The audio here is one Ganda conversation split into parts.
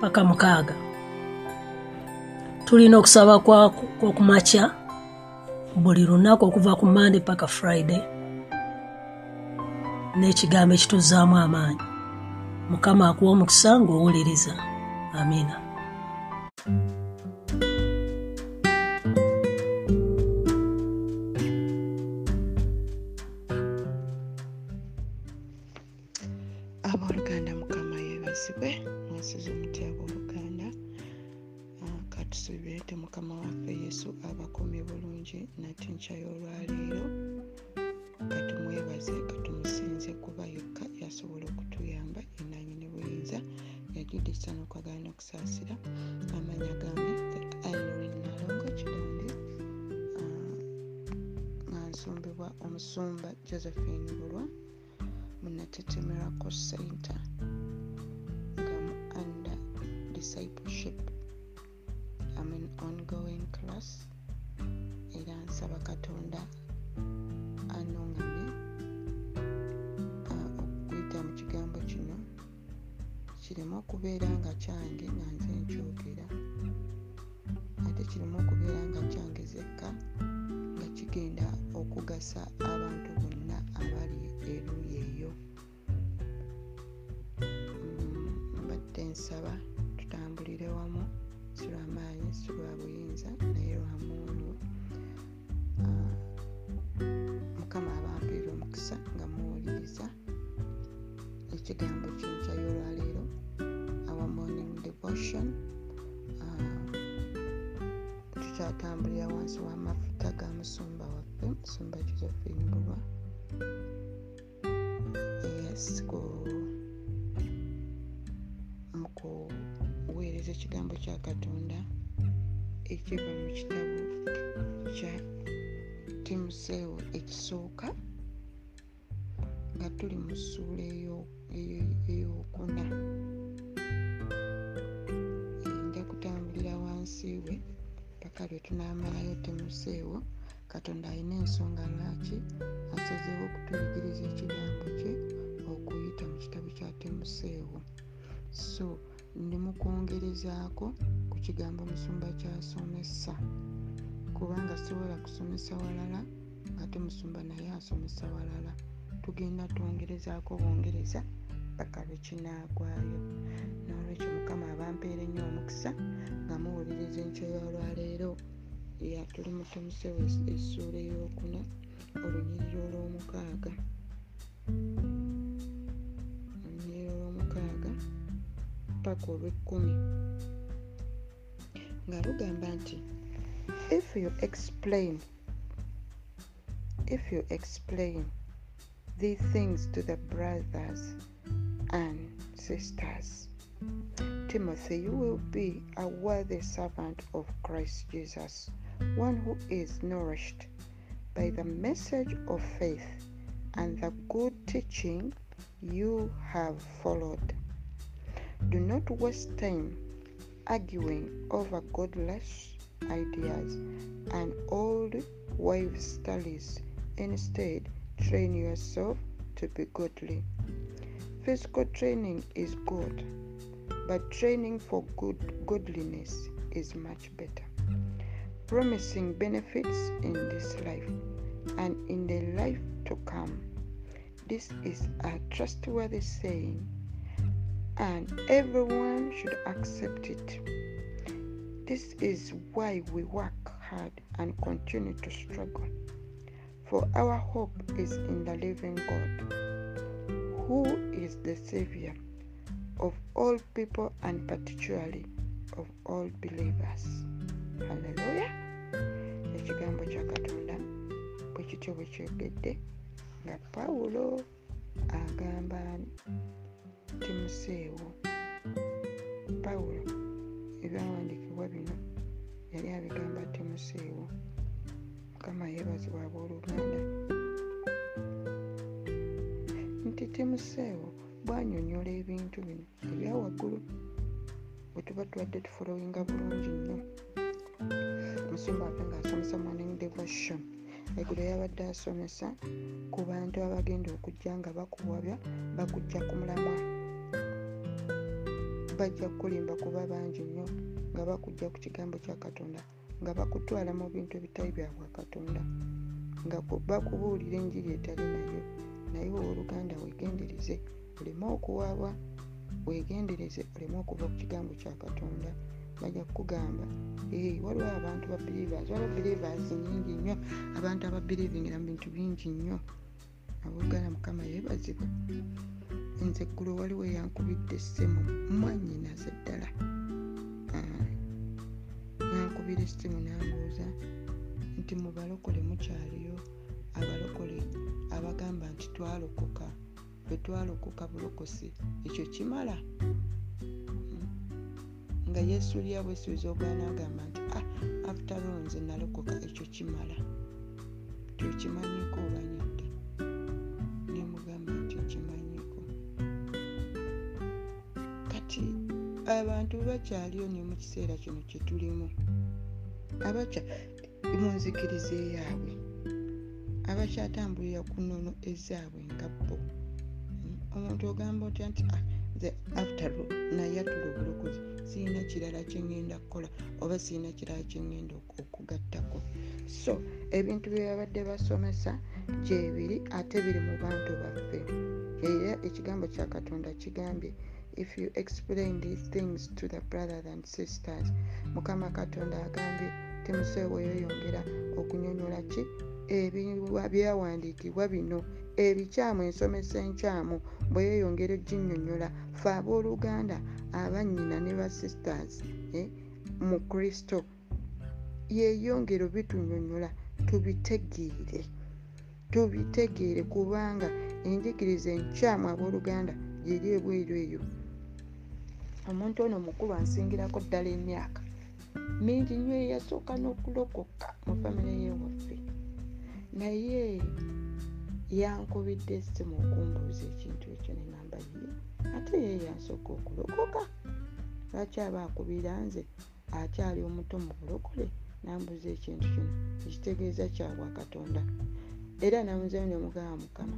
paka mukaaga. Tulina okusaba kwokumakya buli lunaku okuva ku mande paka friday n'ekigambo ekituzaamu amaanyi. Mukama akuwa omukisa ng'owuliriza. Amiina kireme okubeera nga kyange nga nze nkyogera. Ate kireme okubeera nga kyange zekka nga kigenda okugasa abantu bonna abali eruuyi eyo. Mm, mbadde nsaba wansi w'amafuta ga musumba waffe musumba josephine bulwa ku mu kuweereza ekigambo kya katonda ekiva mu kitabu kya timuseewo ekisooka nga tuli mu ssuula eyo- paka lwe tunaamalayo timuseewo katonda alina ensonga lwaki asazeewo okutuyigiriza ekigambo kye okuyita mu kitabu kya timuseewo so ndi mu kwongerezaako ku kigambo musumba kyasomesa. Kubanga sobola kusomesa walala ate musumba naye asomesa walala. Tugenda twongerezaako bongereza paka lwe kinaagwayo n'olwekyo mukama abampeera ennyo omukisa nga muwuliriza enkyo y'olwaleero tuli mu timuseewo essuula eyokuna olunyiriri olw'omukaaga. Olunyiriri olw'omukaaga paka olw'ekkumi. Nga lugamba nti if you explain if you explain these things to the brothers and sisters timothy you will be a worthy servant of christ jesus one who is nourished by the message of faith and the good teaching you have followed do not waste time arguing over godless ideas and old wives' studies. Instead, train yourself to be godly. Physical training is good, but training for good godliness is much better. Promising benefits in this life and in the life to come. This is a trustworthy saying and everyone should accept it. This is why we work hard and continue to struggle. For our hope is in the living God, who is the Savior of all people and particularly of all believers. Hallelujah. ekigambo kya katonda bwe kityo bwe kyogedde nga pawulo agamba timuseewo pawulo ebyawandiikibwa bino yali abigamba timuseewo mukama yeebazibwa abooluganda nti timuseewo bwanyonyola ebintu bino ebyawaggulu bwe tuba tubadde tufolowinga bulungi nnyo. Musumba ate ngaasomesa morning devotion. Eggulo yabadde asomesa ku bantu abagenda okujja nga bakuwabya bakujja ku mulamwa. Bajja kulimba kuba bangi nnyo nga bakujja ku kigambo kya katonda nga bakutwala mu bintu ebitali byabwa katonda nga bakubuulira enjiri etali nayo. Naye owooluganda wegendereze oleme okuwaabwa wegendereze oleme okuva ku kigambo kya katonda bajja kukugamba waliwo abantu ba believers waliwo believers nyingi nnyo abantu ababelievingira mu bintu bingi nnyo. Aboogala mukama yeebazibwe. Nze eggulo waliwo yankubidde essimu mwanyinaze ddala. Yankubira essimu nambuuza nti mu balokole mukyaliyo abalokole abagamba nti twalokoka bwe twalokoka bulokosi ekyo kimala? Nga yesulya bwesuubiza ogwana agamba nti ah, afutalo nze nalokoka ekyo kimala. Tyokimanyiiko oba nedda nemugamba nti nkimanyiiko kati abantu bakyaliyo ne mu kiseera kino kyetulimu abakya munzikiriza eyaabwe abakyatambulira ku nnono ezaabwe nga bo omuntu ogamba otya nti nze aftalo nayatula obulokozi siina kirala kyengenda kukola oba siina kirala kyengenda okugattako. So ebintu byebabadde basomesa gyebiri ate biri mu bantu baffe. Era ekigambo kya katonda kigambye if you explain these things to the brothers and sisters mukama katonda agambye timuseweyoyongera okunyonyola ki ebyawandiikibwa bino. Ebikyamu ensomesa enkyamu bwe yeyongera oginyonyola fe abooluganda abannyina ne basisters eh, mu kristo yeyongero bitunyonyola tubitegeere. Tubitegeere kubanga enjigiriza enkyamu abooluganda gyeri ebweru eyo. Omuntu ono mukulu ansingirako ddala emyaka mingi nnyo eyasooka n'okulokoka mu famire yewaffe naye yankubidde essimu okumbuuza ekintu ekyo nenamba ye ate ye yansooka okulokoka lwaki aba akubira nze akyali omuto mu bulokole? Nambuuza ekintu kino. Ekitegeeza kyabwa katonda. Era namuzeyo nemugaba mukama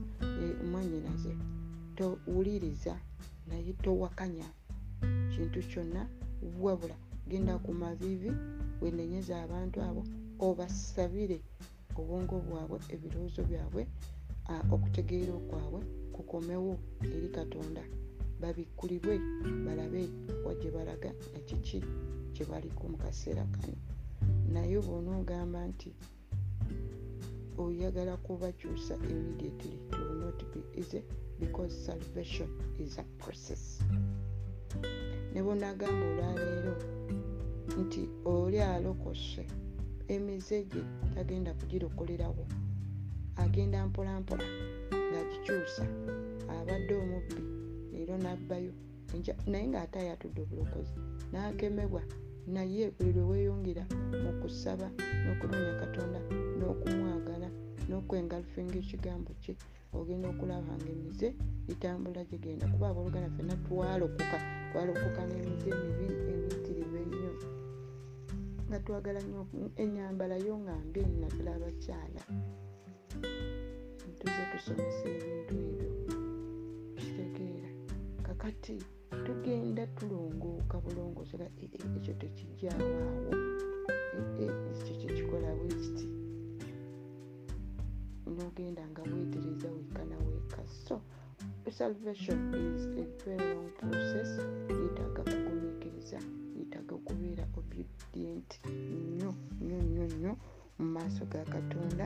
mwanyinaze towuliriza naye towakanya kintu kyonna wabula genda ku mavivi wenenyeza abantu abo obasabire obwongo bwabwe ebirowoozo byabwe okutegeera okwabwe kukomewo eri katonda. Babikkulibwe balabe wagye balaga nakiki kyebaliko mu kaseera kano. Naye bona ogamba nti oyagala kubakyusa immediately it will not be easy because salvation is a process. Ne bonagamba olwaleero nti oli alokose emize gye tagenda kugirokolerawo. Agenda mpolampola ngaagikyusa abadde omubbi leero nabbayo. Naye ng'ate ayatudde obulokozi n'akemebwa naye buli lwe weeyongera mu kusaba n'okunoonya katonda n'okumwagala n'okwengalufinga ekigambo kye ogenda okulaba nga emize litambula gigenda kuba abooluganda ffenna twalokoka twalokoka n'emize emibi emiyitirivu ennyo nga twagala nnyo enyambala yo nga mbi naddala abakyala tuze tusomesa ebintu ebyo. Kitegeera kakati tugenda tulongooka bulongosera ekyo tekijjawaawo ekyo kyekikola bwekiti nogenda nga weetereza wekka na weka so salvation is a very long process wetaaga okubeera obedient nnyo nnyo nnyo nnyo mu maaso ga katonda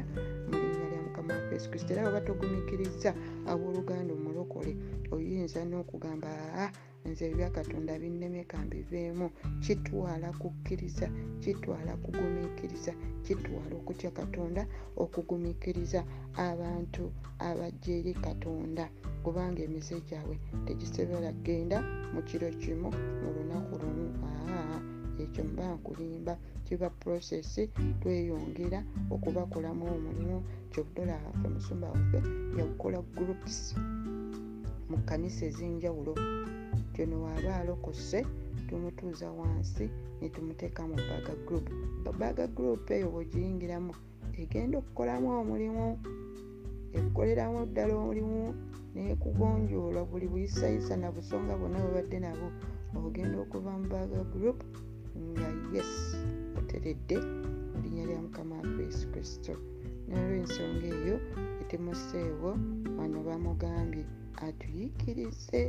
mu linnya lya mukama waffe yesu kristo. Era bwe batogumiikiriza abooluganda omulokole oyinza n'okugamba aa nze ebya katonda binnemeka mbiveemu. Kitwala kukkiriza kitwala kugumiikiriza kitwala okutya katonda okugumiikiriza abantu abajja eri katonda. Kubanga emize gyabwe tegisobola kgenda mu kiro kimu mu lunaku lumu. Ekyo mba nkulimba. Kiba prosesi tweyongera okubakolamu omulimu. Kyobudola waffe musumba waffe yakukola groups mu kanisa ez'enjawulo. Kyono waaba alokose tumutuuza wansi netumuteeka mu baga group. Baga group eyo bwegiyingiramu egenda okukolamu omulimu ekukoleramu ddala omulimu nekugonjoola buli buyisayisa na busonga bwonna bwebadde nabo ogenda okuva mu baga group nga yes oteredde mu linnya lya mukama waffe yesu kristo. Nolwensonga eyo etimoseewo wano bamugambye atuyigirize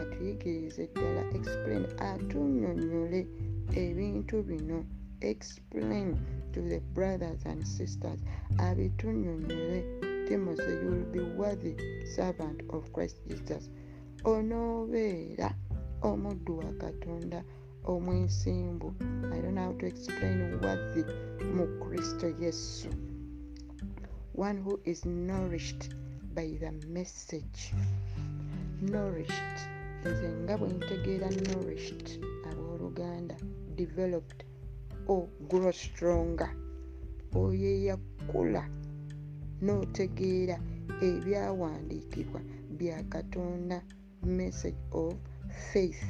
atuyigirize ddala explain atunyonyole ebintu bino explain to the brothers and sisters abitunyonyole timothy you will be worthy servant of christ jesus onoobeera omuddu wa katonda omwesimbu. I don't know how to explain worthy mu kristo yesu. One who is nourished by the message. Nourished nze nga bwe ntegeera nourished abooluganda developed or grow stronger. Oyo eyakula n'otegeera ebyawandiikibwa bya katonda message of faith.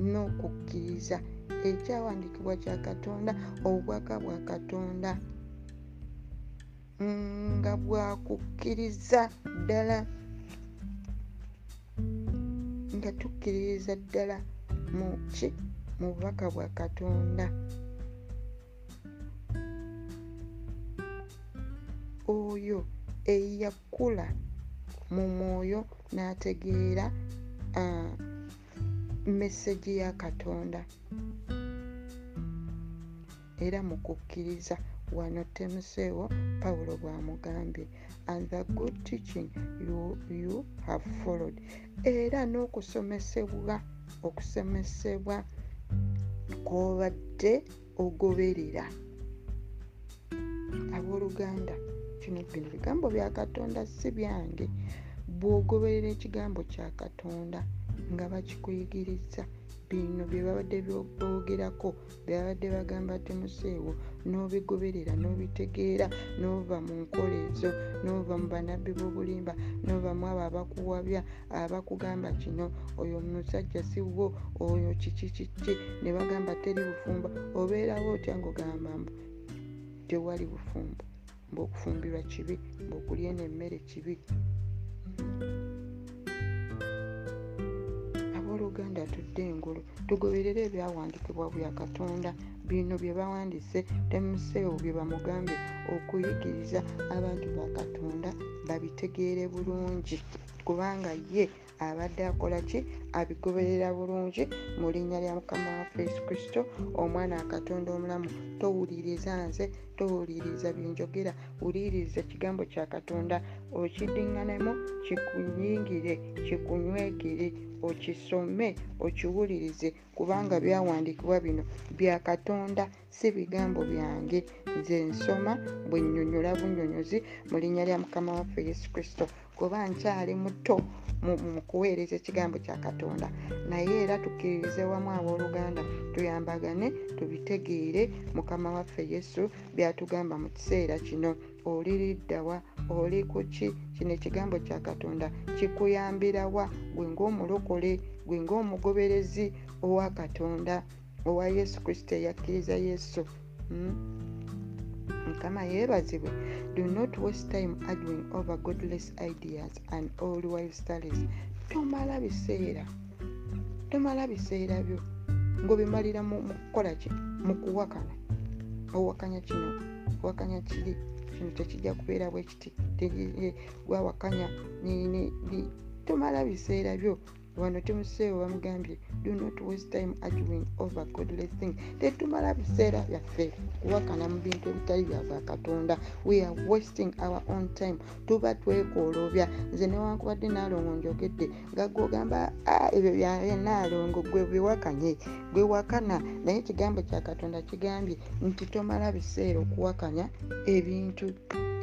N'okukkiriza ekyawandiikibwa kya katonda obubwaka bwa katonda. Nga bwakukkiriza ddala. Nga tukkiririza ddala mu ki? Mu bubaka bwa katonda. Oyo eyakula mu mwoyo n'ategeera mesegi ya katonda. Era mu kukkiriza wano temuseewo pawulo bwamugambye and the good teaching you, you have followed. Era n'okusomesebwa okusomesebwa kwobadde ogoberera. Abooluganda kino bino bigambo bya katonda si byange. Bw'ogoberera ekigambo kya katonda nga bakikuyigiriza bino byebabadde byogerako byebabadde bagamba temuseewo n'obigoberera n'obitegeera n'ova mu nkola ezo n'ova mu banabbi b'obulimba n'ova mu abo abakuwabya abakugamba kino oyo musajja siwo oyo kiki kiki ne bagamba teri bufumba obeerawo otya ngaogamba mbu tewali bufumbo mbaokufumbirwa kibi mbaokulya eno emmere kibi. Abooluganda tudde engolo tugoberere ebyawandiikibwa bya katonda. Bino bye bawandiise temuseewo bye bamugambye okuyigiriza abantu ba katonda babitegeere bulungi. Kubanga ye abadde akola ki? Abigoberera bulungi mu linnya lya mukama waffe yesu kristo omwana akatonda omulamu. Towuliriza nze towuliriza byenjogera wuliriza ekigambo kya katonda. Okiddiŋŋanemu kikunyingire kikunywegere okisome okiwulirize kubanga byawandiikibwa bino. Bya katonda si bigambo byange. Nze nsoma bwe nnyonnyola bunyonyozi mu linnya lya mukama waffe yesu kristo. Kuba nkyali muto mu kuweereza ekigambo kya katonda. Naye era tukkiririze wamu abooluganda tuyambagane tubitegeere. Mukama waffe yesu byatugamba mu kiseera kino oli liddawa oli kuki kino ekigambo kya katonda kikuyambirawa gwe ngaomulokole gwe ngaomugoberezi owa katonda owa yesu kristo eyakkiriza yesu. Mukama yeebazibwe do not waste time arguing over godless ideas and old lifestyles tomala biseera tomala biseera byo ngaobimalira mu kukola ki? Mu kuwakana owakanya kino owakanya kiri kino tekijja kubeera bwe kiti gwawakanya tomala biseera byo wano timuseewo bamugambye do not waste time arguing over godless thing tetumala biseera byaffe kuwakana mu bintu ebitali byava katonda. We are wasting our own time. Tuba twekoolobya. Nze newankubadde naalongo njogedde nga gwogamba ebyo byaye naalongo gwe biwakanye gwe wakana. Naye ekigambo kya katonda kigambye nti tomala biseera okuwakanya ebintu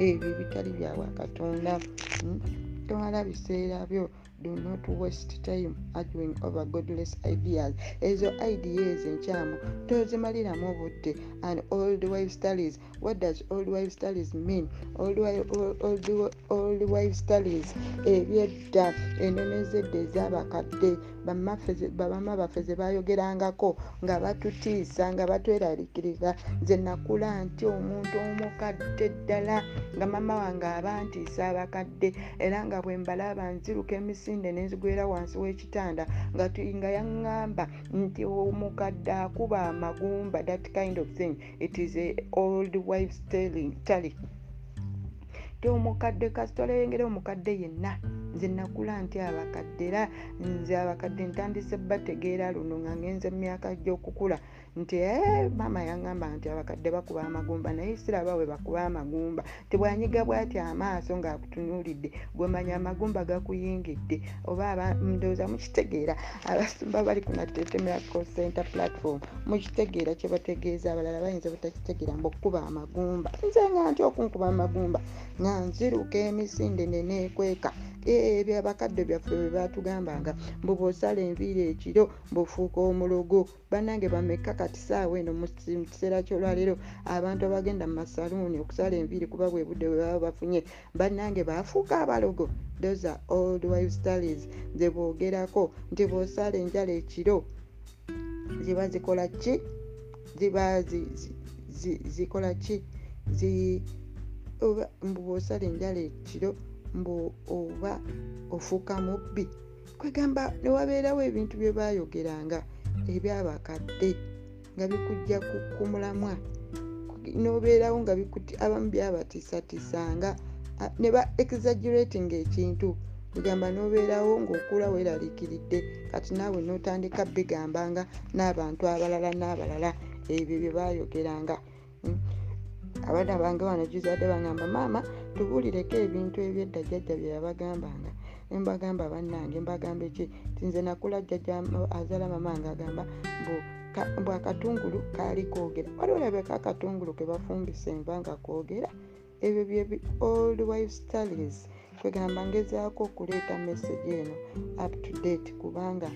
ebyo ebitali byawa katonda. Hmm? tomala biseera byo do not waste time arguing over godless ideas. Ezo ideas enkyamu tozimaliramu obudde and old wife studies what does old wife studies mean? Old, old, old, old wife studies ebyedda enono ezedda ez'abakadde bamama baffe ze bayogerangako nga batutiisa nga batweraliikirira nze nakula nti omuntu omukadde ddala nga mama wange abantiisa abakadde era nga bwe mbalaba nziruka emisinde nenzigwera wansi w'ekitanda nga tu- nga yaŋŋamba nti omukadde akuba amagumba that kind of thing. It is a old wives tally ti omukadde kasitolengera omukadde yenna nze nakula nti abakadde era nze abakadde ntandise bategeera luno nga ngenze mu myaka gy'okukula nti "Eh, maama yaŋŋamba nti abakadde bakuba amagumba naye siraba bwe bakuba amagumba. Tebwanyiga bwati amaaso ng'akutunuulidde gwemanya amagumba gakuyingidde oba ndowooza mukitegeera abasumba bali ku natete miracle center platform mukitegeera kye bategeeza abalala bayinza butakitegeera mbu okukuba amagumba. Nze nga nti okunkuba amagumba nga nziruka emisinde neneekweka ebyo abakadde byaffe bwe batugambanga. Mbu bw'osala enviiri ekiro bw'ofuuka omulogo bannange bameka kati saawa eno mu ki- mu kiseera kyolwaleero abantu abagenda mu masaluuni okusala enviiri kuba bwe budde bwe baba bafunye bannange bafuuka abalogo. Those are old wife studies ze boogerako nti bw'osala enjala ekiro ziba zikola ki? Ziba zi- zi- zi- zikola ki? Zi oba mbu bw'osala enjala ekiro mbu oba ofuuka mubbi kwegamba newabeerawo ebintu bye baayogeranga ebyabakadde nga bikujja ku mulamwa. Nobeerawo nga bikuti abamu byabatiisatiisanga ne ba exaggerating ekintu. Kugamba nobeerawo ngaokula weeraliikiridde kati naawe notandika bigambanga n'abantu abalala n'abalala. Ebyo bye baayogeranga. Mm. Abaana bange wano gizadde bagamba maama tubuulireko ebintu ebyedda jjajja bye yabagambanga. Nembagamba bannange mbagamba eki? Ti nze nakula jjajja azaala mama nga agamba mbu akatungulu kaali koogera wali olabeka akatungulu ke bafumbisa enva nga koogera ebyo bye old wife studies kwegamba ngezaako okuleeta message eno up to date kubanga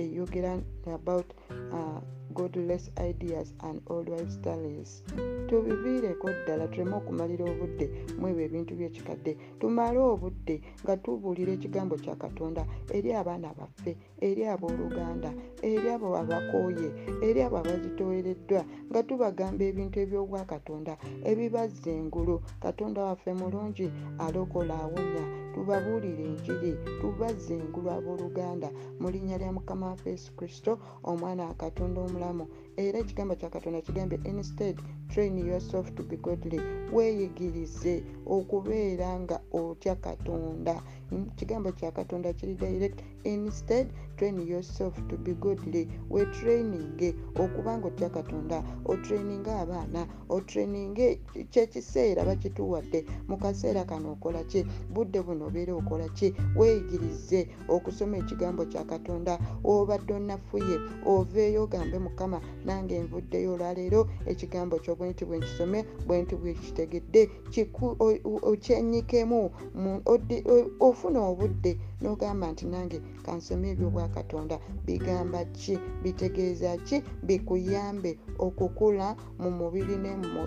eyogera about uh, godless ideas and old wife studies tubiviireko ddala tuleme okumalira obudde mu ebyo ebintu byekikadde tumale obudde nga tubuulira ekigambo kya katonda eri abaana baffe eri abooluganda eri abo abakooye eri abo abazitoowereddwa nga tubagamba ebintu ebyobwakatonda ebibazza engulu katonda waffe mulungi alokola awonya tubabuulire enjiri tubazza engulu abooluganda. Mu linnya lya mukama waffe yesu kristo omwana wa katonda omulamu era ekigambo kya katonda kigambye instead train yourself to be godly. Weeyigirize okubeera nga otya katonda. Ekigambo kya katonda kiri direct instead train yourself to be godly. Wetraininge okuba nga otya katonda otraininge abaana otraininge kyekiseera bakituwadde. Mu kaseera kano okola ki? Budde buno obeera okola ki? Weeyigirize okusoma ekigambo kya katonda. Obadde onafuye oveeyo ogambe mukama nange nvuddeyo olwaleero ekigambo kyo bwenti bwenkisome bwenti bwekitegedde kiku- o- o- okyenyikemu mu- odi- o- ofuna obudde. N'ogamba nti nange kansome ebyobwakatonda bigamba ki bitegeeza ki bikuyambe okukula mu mubiri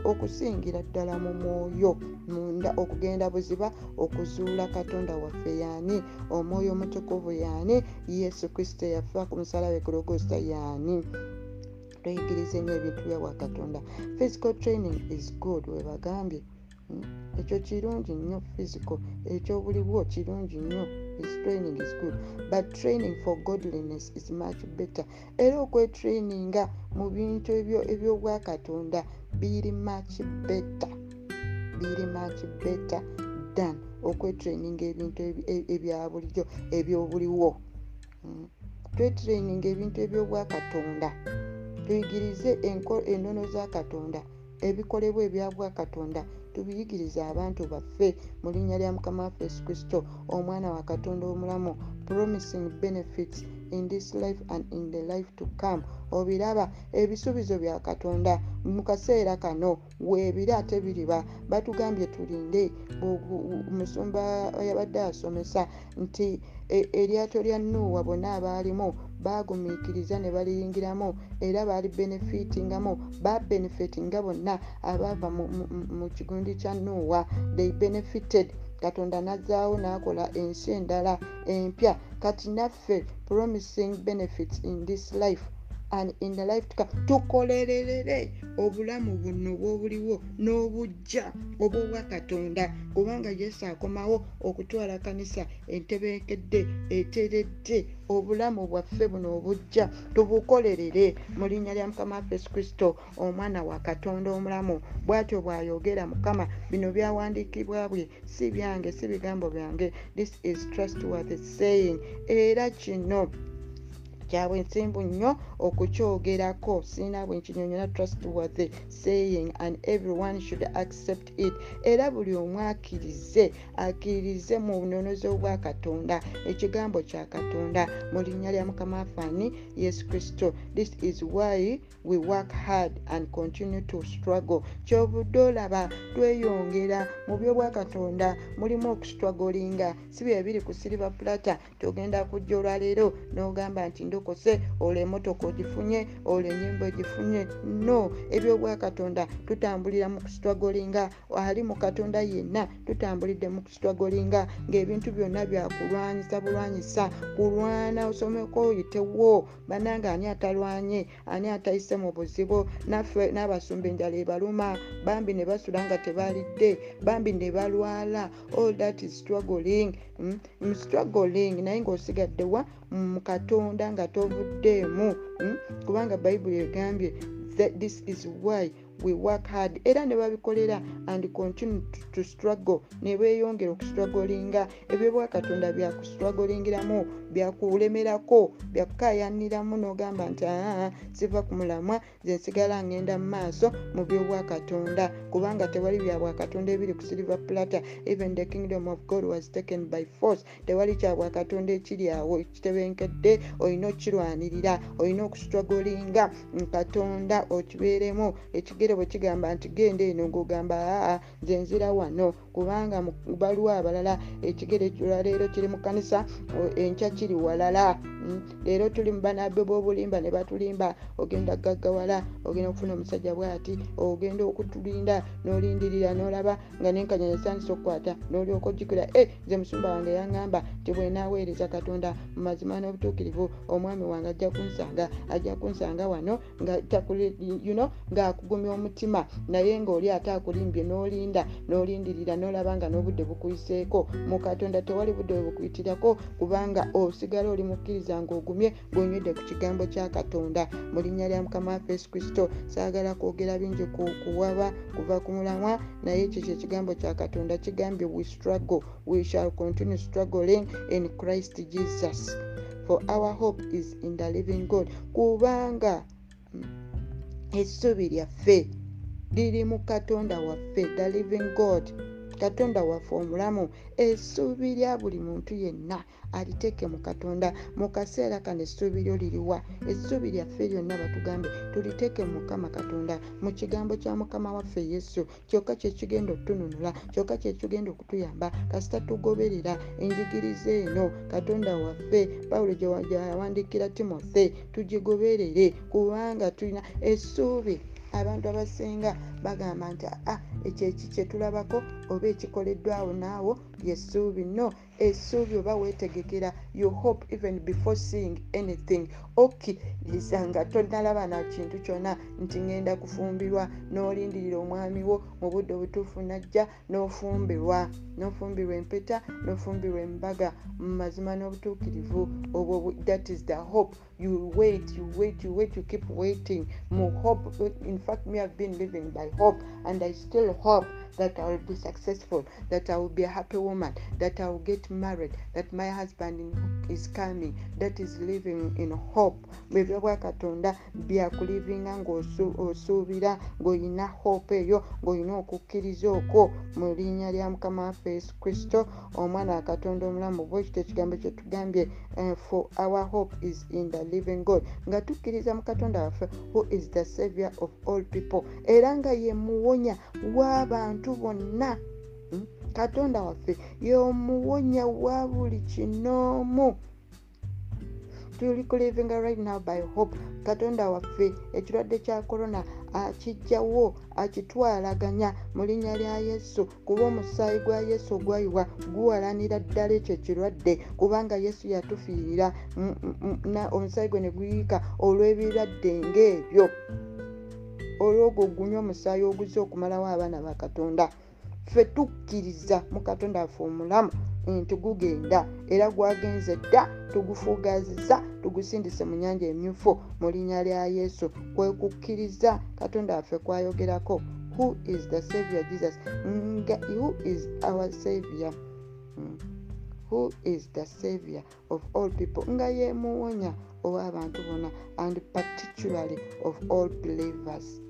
okusingira ddala mu mwoyo munda okugenda buziba okuzuula katonda waffe yaani omwoyo omutukuvu yaani yesu kristo yafa ku musalabe gologosita yaani tweyigirize nnyo ebintu byawa katonda physical training is good webagambye Mm, ekyo kirungi nnyo physical. Ekyobuliwo kirungi nnyo is training is good. But training for godliness is much better. Era okwetraininga mu bintu ebyo- ebyobwakatonda biri much better biri much better than okwetraininga ebintu ebi- e- ebya bulijjo ebyobuliwo. Mm. twetraininga ebintu ebyobwakatonda tuyigirize ennono za katonda ebikolebwa ebya bwakatonda tubiyigirize abantu baffe mu linnya lya mukama waffe yesu kristo omwana wa katonda omulamu. Promising benefits in this life and in the life to come. Obiraba ebisuubizo bya katonda mu kaseera kano weebiri ate biriba. Batugambye tulinde omusumba yabadde asomesa nti e- eryato lya nuuwa bonna abaalimu bagumiikiriza ne baliyingiramu era baali benefitingamu babenefitinga bonna abaava mu- kigundi kya nuuwa. They benefited. Katonda nazzaawo n'akola ensi endala empya. Kati naffe promising benefits in this life and in the life to come. Tukolererere obulamu buno bwobuliwo n'obujja obwobwakatonda kubanga yesu akomawo okutwala kanisa entebenkedde eteredde obulamu bwaffe buno obujja. Tubukolerere mu linnya lya mukama waffe yesu kristo omwana wa katonda omulamu. Bw'atyo bw'ayogera mukama bino byawandiikibwa bwe si byange si bigambo byange. This is trustworthy saying. Era kino kyabwe nsimbu nnyo okukyogerako. Siina bwe nkinyonyola trustworthy saying and everyone should accept it. Era buli omu akkirize akkiririze mu bunonozi obwa katonda ekigambo kya katonda. Mu linnya lya mukama wafaani yesu kristo this is why we work hard and continue to struggle. Kyovudde olaba tweyongera mu byobwakatonda mulimu okustruggolinga si bye biri ku silver plata togenda kujja olwaleero n'ogamba nti ndokose olwo emotoka ogifunye olwo enyimba ogifunye no ebyobwakatonda tutambulira mu kustruggolinga ali mu katonda yenna tutambulidde mu kustruggolinga ng'ebintu byonna byakulwanyisa bulwanyisa kulwana osomeko oyitewo bannange ani atalwanye ani atayise mu buzibu naffe n'abasumba enjala ebaluma bambi ne basula nga tebalidde bambi ne balwala all that is struggling mm? Mm, struggling naye ng'osigaddewa mu katonda nga tovuddeemu mm? kubanga bayibuli egambye that this is why we work hard. Era ne babikolera and continue to, struggle. Ne beeyongera okustruggolinga ebyobwakatonda byakustrugglingiramu byakulemerako byakukayaniramu n'ogamba nti aa siva ku mulamwa ze nsigala ngenda mu maaso mu byobwakatonda kubanga tewali bya bwakatonda ebiri ku silver plata even the kingdom of god was taken by force. Tewali kya bwakatonda ekiri awo ekitebenkedde olina okukirwanirira olina okustruggolinga katonda okibeeremu ekigere bwe kigamba nti genda eno ng'ogamba aa nze nzira wano. Kubanga baliwo abalala ekigere olwaleero kiri mu kanisa enkya kiri walala. Mm, leero tuli mu banabbe b'obulimba ne batulimba. Ogenda gaggawala ogenda okufuna omusajja bw'ati ogenda okutulinda n'olindirira n'olaba nga nenkanya nesandisa okukwata n'olyoka ojjukira e nze musumba wange yaŋŋamba nti bwe naaweereza katonda mu mazima n'obutuukirivu omwami wange ajja kunsanga ajja kunsanga wano nga takuli- you know, ng'akugumya omutima naye ng'oli ate akulimbye n'olinda n'olindirira n'olaba nga n'obudde bukuyiseeko. Mu katonda tewali budde bwe bukuyitirako kubanga osigala oli mukkiriza ng'ogumye ng'onywedde ku kigambo kya katonda. Mu linnya lya mukama waffe yesu kristo saagala kwogera bingi ku kuwaba kuva ku mulamwa naye ekyo kyekigambo kya katonda kigambye we struggle we shall continue struggling in christ jesus. For our hope is in the living god. Kubanga essuubi lyaffe liri mu katonda waffe the living god katonda waffe omulamu essuubi lya buli muntu yenna aliteeke mu katonda mu kaseera kano essuubi lyo liriwa essuubi lyaffe lyonna batugambye tuliteeke mu mukama katonda mu kigambo kya mukama waffe yesu kyokka kyekigenda okutununula kyokka kyekigenda okutuyamba kasita tugoberera enjigiriza eno katonda waffe pawulo gye yawandiikira timothe tugigoberere kubanga tulina essuubi abantu abasinga bagamba nti aa ekyo eki kyetulabako oba ekikoleddwawo naawo lyessuubi no essuubi oba weetegekera you hope even before seeing anything. Okkiriza nga tonalaba na kintu kyonna nti ŋŋenda kufumbirwa n'olindirira omwami wo mu budde obutuufu najja n'ofumbirwa n'ofumbirwa empeta n'ofumbirwa embaga mu mazima n'obutuukirivu. Obwo that is the hope. You wait you wait you wait you keep waiting. Mu hope in fact me have been living by hope and i still hope that I will be successful, that I will be a happy woman, that I will get married, that my husband is coming that is living in hope. Ebyo bwakatonda byakulivinga ngaosuubira ngaolina hope eyo ngaolina okukkiriza okwo. Mu linnya lya mukama waffe yesu kristo omwana wakatonda omulamu bwekito ekigambo kyetugambye uh, for our hope is in the living god. Nga tukkiriza mu katonda waffe who is the savior of all people. Era nga ye muwonya w'abantu bonna hmm? katonda waffe y'omuwonya wa buli kinoomu tuli kulivinga right now by hope katonda waffe ekirwadde kya korona akijjawo akitwalaganya mu linnya lya yesu kuba omusaayi gwa yesu ogwayiwa guwalanira ddala ekyo ekirwadde kubanga yesu yatufiirira omusaayi gwe ne guyiika olw'ebirwadde ng'ebyo olwogwo gunywa omusaayi oguzza okumalawo abaana ba katonda. Ffe tukkiriza mu katonda waffe omulamu nti gugenda era gwagenze dda tugufuugaziza tugusindise mu nyanja emyufu mu linnya lya yesu. Kwekukkiriza katonda waffe kwayogerako who is the savior jesus? Nga who is our savior? Mm. Who is the savior of all people? Nga yemuwonya ow'abantu bonna and particularly of all believers.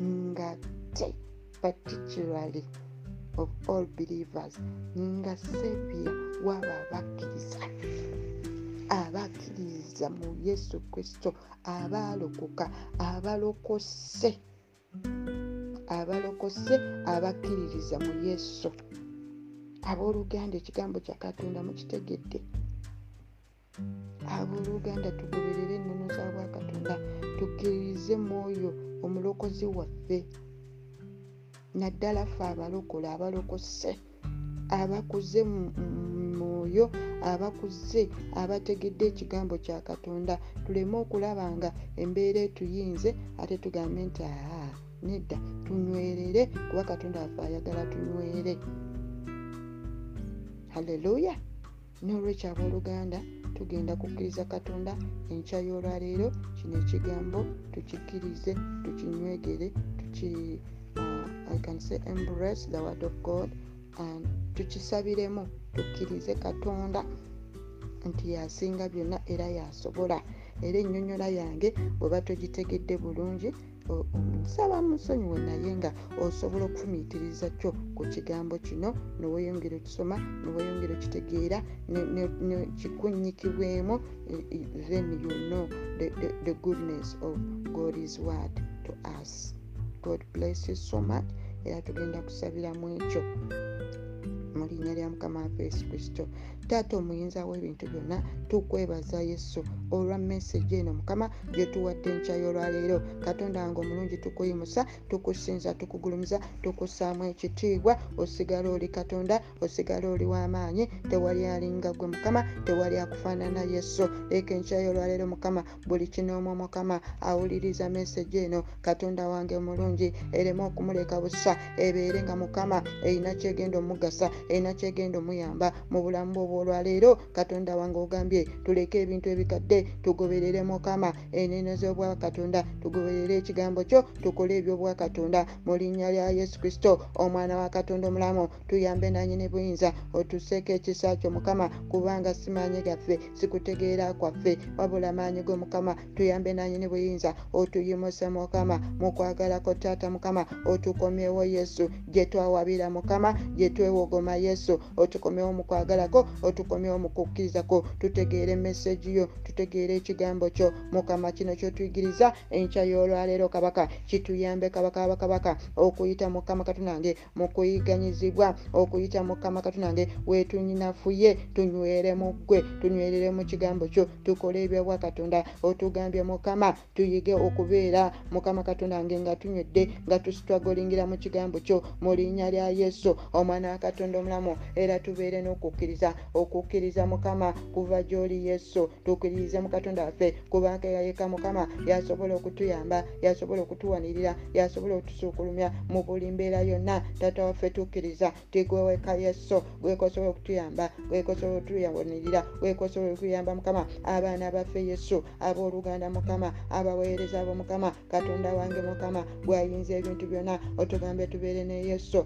Nga te particularly of all believers. Nga savior waba abakkiriza abakkiriza mu yesu kristo. Abaalokoka abalokose. Abalokose abakkiririza mu yesu abooluganda ekigambo kya katonda mukitegedde. Abooluganda tugoberere ennono za bwakatonda tukkiririze mwoyo omulokozi waffe. Naddala ffe abalokola abalokose abakuze mwoyo abakuze abategedde ekigambo kya katonda. Tuleme okulaba nga embeera etuyinze ate tugambe nti aa nedda tunywerere kuba katonda waffe ayagala tunywere halleluya n'olwekyo abooluganda tugenda kukkiriza katonda enkya y'olwaleero. Kino ekigambo tukikkirize tukinywegere tuki uh, i can say embrace the word of god and tukisabiremu tukkirize katonda nti yasinga byonna era yasobola. Era ennyonnyola yange bweba togitegedde bulungi nsaba musonyiwe naye nga osobola okufumiitiriza kyo ku kigambo kino neweyongera okisoma neweyongera okitegeera nekikunyikibwemu then you know the, the, the goodness of god's word to us. God bless you so much. Era tugenda kusabiramu ekyo. Mu linnya lya mukama waffe yesu kristo taata omuyinza w'ebintu byonna tukwebaza yesu olwa meseji eno mukama gyetuwadde enkya y'olwaleero. Katonda wange omulungi tukuyimusa tukusinza tukugulumiza tukussaamu ekitiibwa. Osigala oli katonda osigala oli w'amaanyi tewali alinga gwe mukama tewali akufaanana yesu. Leeka enkya y'olwaleero mukama buli kinoomu mukama awuliriza meseji eno katonda wange omulungi. Ereme okumuleka busa ebeere nga mukama erina kyegenda omugasa erina kyegenda omuyamba mu bulamu bwe obwolwaleero katonda wange ogambye tuleke ebintu ebikadde tugoberere mukama enene z'obwakatonda tugoberere ekigambo kyo tukole ebyobwakatonda. Mu linnya lya yesu kristo omwana wa katonda omulamu tuyambe nanyini buyinza otuseeko ekisa kyo mukama kubanga simaanyi gaffe sikutegeera kwaffe wabula maanyi go mukama tuyambe nanyini buyinza otuyimuse mukama mukwagalako taata mukama otukomyewo yesu. Gye twawabira mukama gye twewogoma yesu otukomyewo mukwagalako otukomyewo mukukkirizako tutegeere emeseji yo tutegeere ekigambo kyo. Mukama kino kyotuyigiriza enkya y'olwaleero kabaka. Kituyambe kabaka bakabaka okuyita mukama katonange mukuyiganyizibwa okuyita mukama katonange wetunyinafuye tunywere mu ggwe tunywerere mu kigambo kyo. Tukole ebyobwakatonda. Otugambye mukama tuyige okubeera mukama katondange nga tunywedde nga tusitwagolingira mu kigambo kyo. Mu linnya lya yesu omwana wa katonda omulamu era tubeere n'okukkiriza okukkiriza mukama kuva gy'oli yesu tukkiririze mu katonda waffe kubanga yayeka mukama yasobola okutuyamba yasobola okutuwanirira yasobola okutusuukulumya mu buli mbeera yonna. Tata waffe tukkiriza tigweweka yesu gwekosobola okutuyamba gwekosobola okutuwanirira gwekosobola okuyamba mukama. Abaana baffe yesu abooluganda mukama abaweereza abo mukama katonda wange mukama gwayinza ebintu byonna otugambe tubeere ne yesu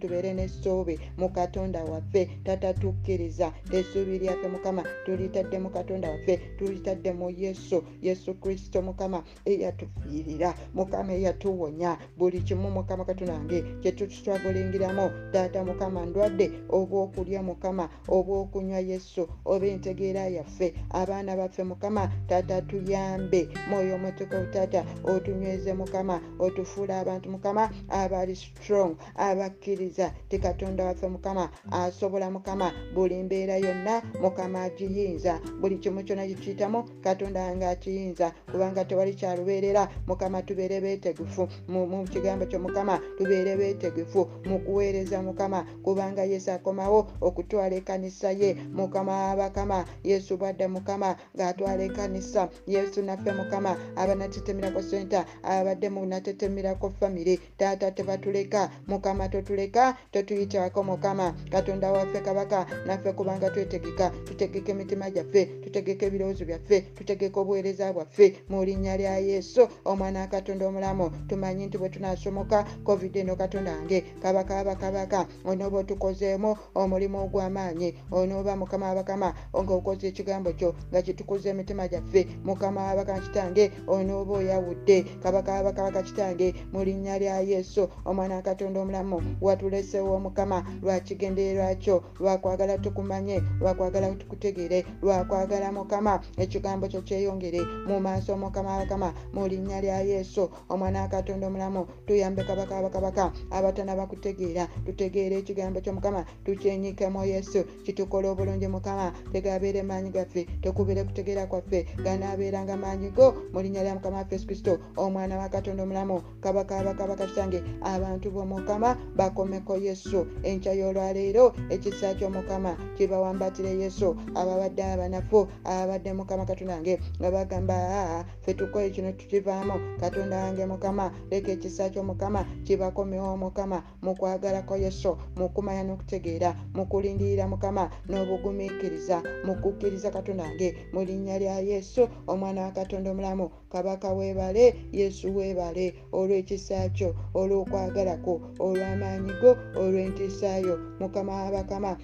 tubeere n'essuubi mu katonda waffe. Tata tukkiriza tukkiriza essuubi lyaffe mukama tulitadde mu katonda waffe tulitadde mu yesu yesu kristo mukama eyatufiirira mukama eyatuwonya. Buli kimu mukama katonda wange kyetukitwagolingiramu taata mukama ndwadde oba okulya mukama oba okunywa yesu oba entegeera yaffe. Abaana baffe mukama taata tuyambe. Mwoyo omutukuvu taata otunyweze mukama otufuula abantu mukama abali strong abakkiriza. Ti katonda waffe mukama asobola mukama buli mbeera yonna mukama agiyinza. Buli kimu kyonna gekiyitamu katonda wange akiyinza. Kubanga tewali kyalubeerera mukama tubeere beetegefu. Mu kigambo kyo mukama tubeere beetegefu. Mu kuweereza mukama kubanga yesu akomawo okutwala ekanisa ye. Mukama abakama yesu bwadde mukama ng'atwala ekanisa yesu naffe mukama abanatetemirako senta abadde munatetemirako famire taata tebatuleka mukama totuleka totuyitako mukama. Katonda waffe kabaka naffe kubanga twetegeka tutegeka emitima gyaffe tutegeka ebirowoozo byaffe tutegeka obuweereza bwaffe. Mu linnya lya yesu omwana wa katonda omulamu tumanyi nti bwe tunasomoka covid eno katonda wange kabaka abakabaka onooba otukozeemu omulimu ogw'amaanyi. Onooba mukama abakama ngaokoze ekigambo kyo nga kitukuza emitima gyaffe. Mukama wabaka kitange onooba oyawudde. Kabaka abakabaka kitange. Mu linnya lya yesu omwana wa katonda omulamu watulesewo mukama lwakigendererwa kyo lwakwagala tukumanye lwakwagala tukutegere lwakwagala mukama. Ekigambo kyo kyeyongere mu maaso mukama abakama mu linnya lya yesu omwana wa katonda omulamu tuyambe kabaka abakabaka abatana bakutegeera tutegeere ekigambo kyo mukama tukyenyikemu yesu kitukola obulungi mukama tegabeere maanyi gaffe tekubire kutegeera kwaffe ganaabeeranga maanyi go mu linnya lya mukama waffe yesu kristo omwana wa katonda omulamu kabaka abakabaka kitange abantu bomukama bakomeko yesu enkya y'olwaleero ekisa kyomukama kibawambatire yesu ababadde abanafu ababadde mukama katonda wange nga bagamba aa fe tukoye kino tukivaamu katonda wange mukama leka ekisa kyomukama kibakomewo mukama mukwagalako yesu mukumanya n'okutegeera mukulindirira mukama n'obugumiikiriza mukukkiriza katonda wange mu linnya lya yesu omwana wa katonda omulamu kabaka weebale yesu weebale olw'ekisa kyo olw'okwagalako olw'amaanyi go olw'entiisaayo mukama wabakama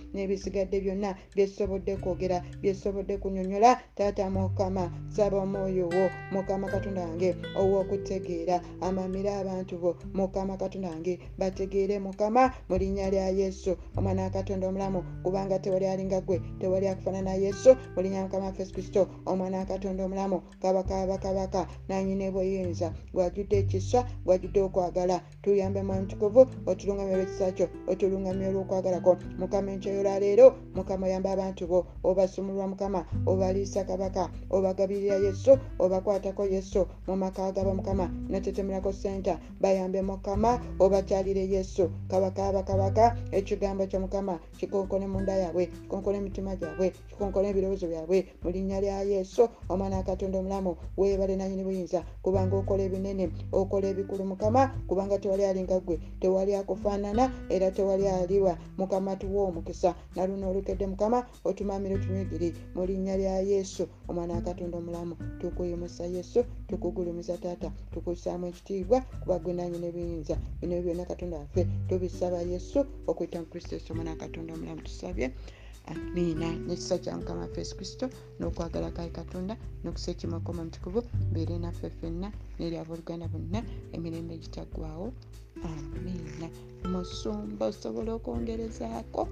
n'ebisigadde byonna byesobodde kwogera byesobodde kunyonyola. Taata mukama saba omwoyo wo mukama katonda wange ow'okutegeera. Amamira abantu bo mukama katonda wange bategeere mukama mu linnya lya yesu. Omwana wa katonda omulamu kubanga tewali alinga gwe tewali akufaanana yesu mu linnya mukama waffe kristo. Omwana wa katonda omulamu kabaka bakabaka nanyina bweyinza gwajudde ekisa gwajudde okwagala tuyambe mwantukuvu otulungamya olwekisa kyo otulungamya olwokwagalako. Mukama enkyayolaleero mukama oyamba abantu bo obasumulwa mukama obaliisa kabaka obagabirira yesu obakwatako yesu mu maka gabo mukama. Natetemerako senta bayambe mukama obakyalire yesu. Kabaka abakabaka ekigambo kyo mukama kikonkone munda yabwe kikonkone emitima gyabwe kikonkone ebirowoozo byabwe. Mu linnya lya yesu omwana wakatonda omulamu weebale nanyini buyinza. Kubanga okola ebinene okola ebikulu mukama kubanga tewali alinga gwe tewali akufaanana era tewali aliwa. Mukama tuwa omukisa naluno olukedde mukama otumamire otunywigiri mu linnya lya yesu omwana wakatonda omulamu. Tukuyimusa yesu tukugulumiza taata tukussaamu ekitiibwa kuba gwe nanyini ebiyinza bino byonna katonda waffe tubisaba yesu okuyita mu kristo yesu omwana wakatonda omulamu. Tusabye amiina nekisa kya mukama waffe yesu kristo n'okwagala kaye katonda n'okusa ekimakoma mutukuvu mbeere naffe ffenna neri abooluganda bonna emirembe egitaggwawo amiina. Musumba osobola okwongerezaako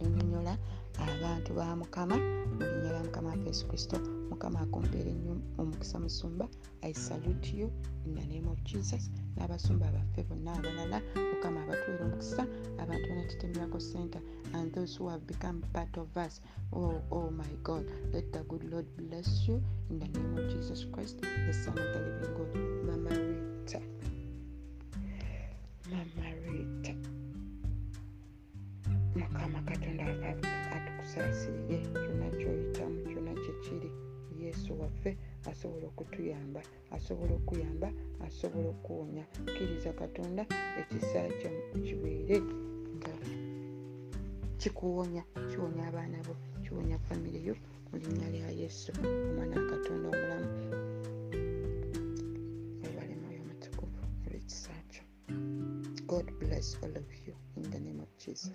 lunyonyola abantu ba mukama mu linnya lya mukama waffe yesu kristo mukama akumpeera ennyo omukisa musumba i salute you in the name of jesus. N'abasumba baffe bonna abalala mukama abatuwera omukisa abantu banatetemerako center and those who have become part of us. Oh, oh my god let the good lord bless you in the name of jesus christ the son of the living god. Mama rita. Mama mukama katonda atukusaasiye kyonna kyoyitamu kyonna kyekiri yesu waffe asobola okutuyamba asobola okuyamba asobola okuwonya. Kkiriza katonda ekisa kyo kibeere nga kikuwonya kiwonya abaana bo kiwonya famire yo mu linnya lya yesu omwana wa katonda omulamu. Ebale mwoyo mutukuvu olwekisa kyo. God bless all of you in the name jesus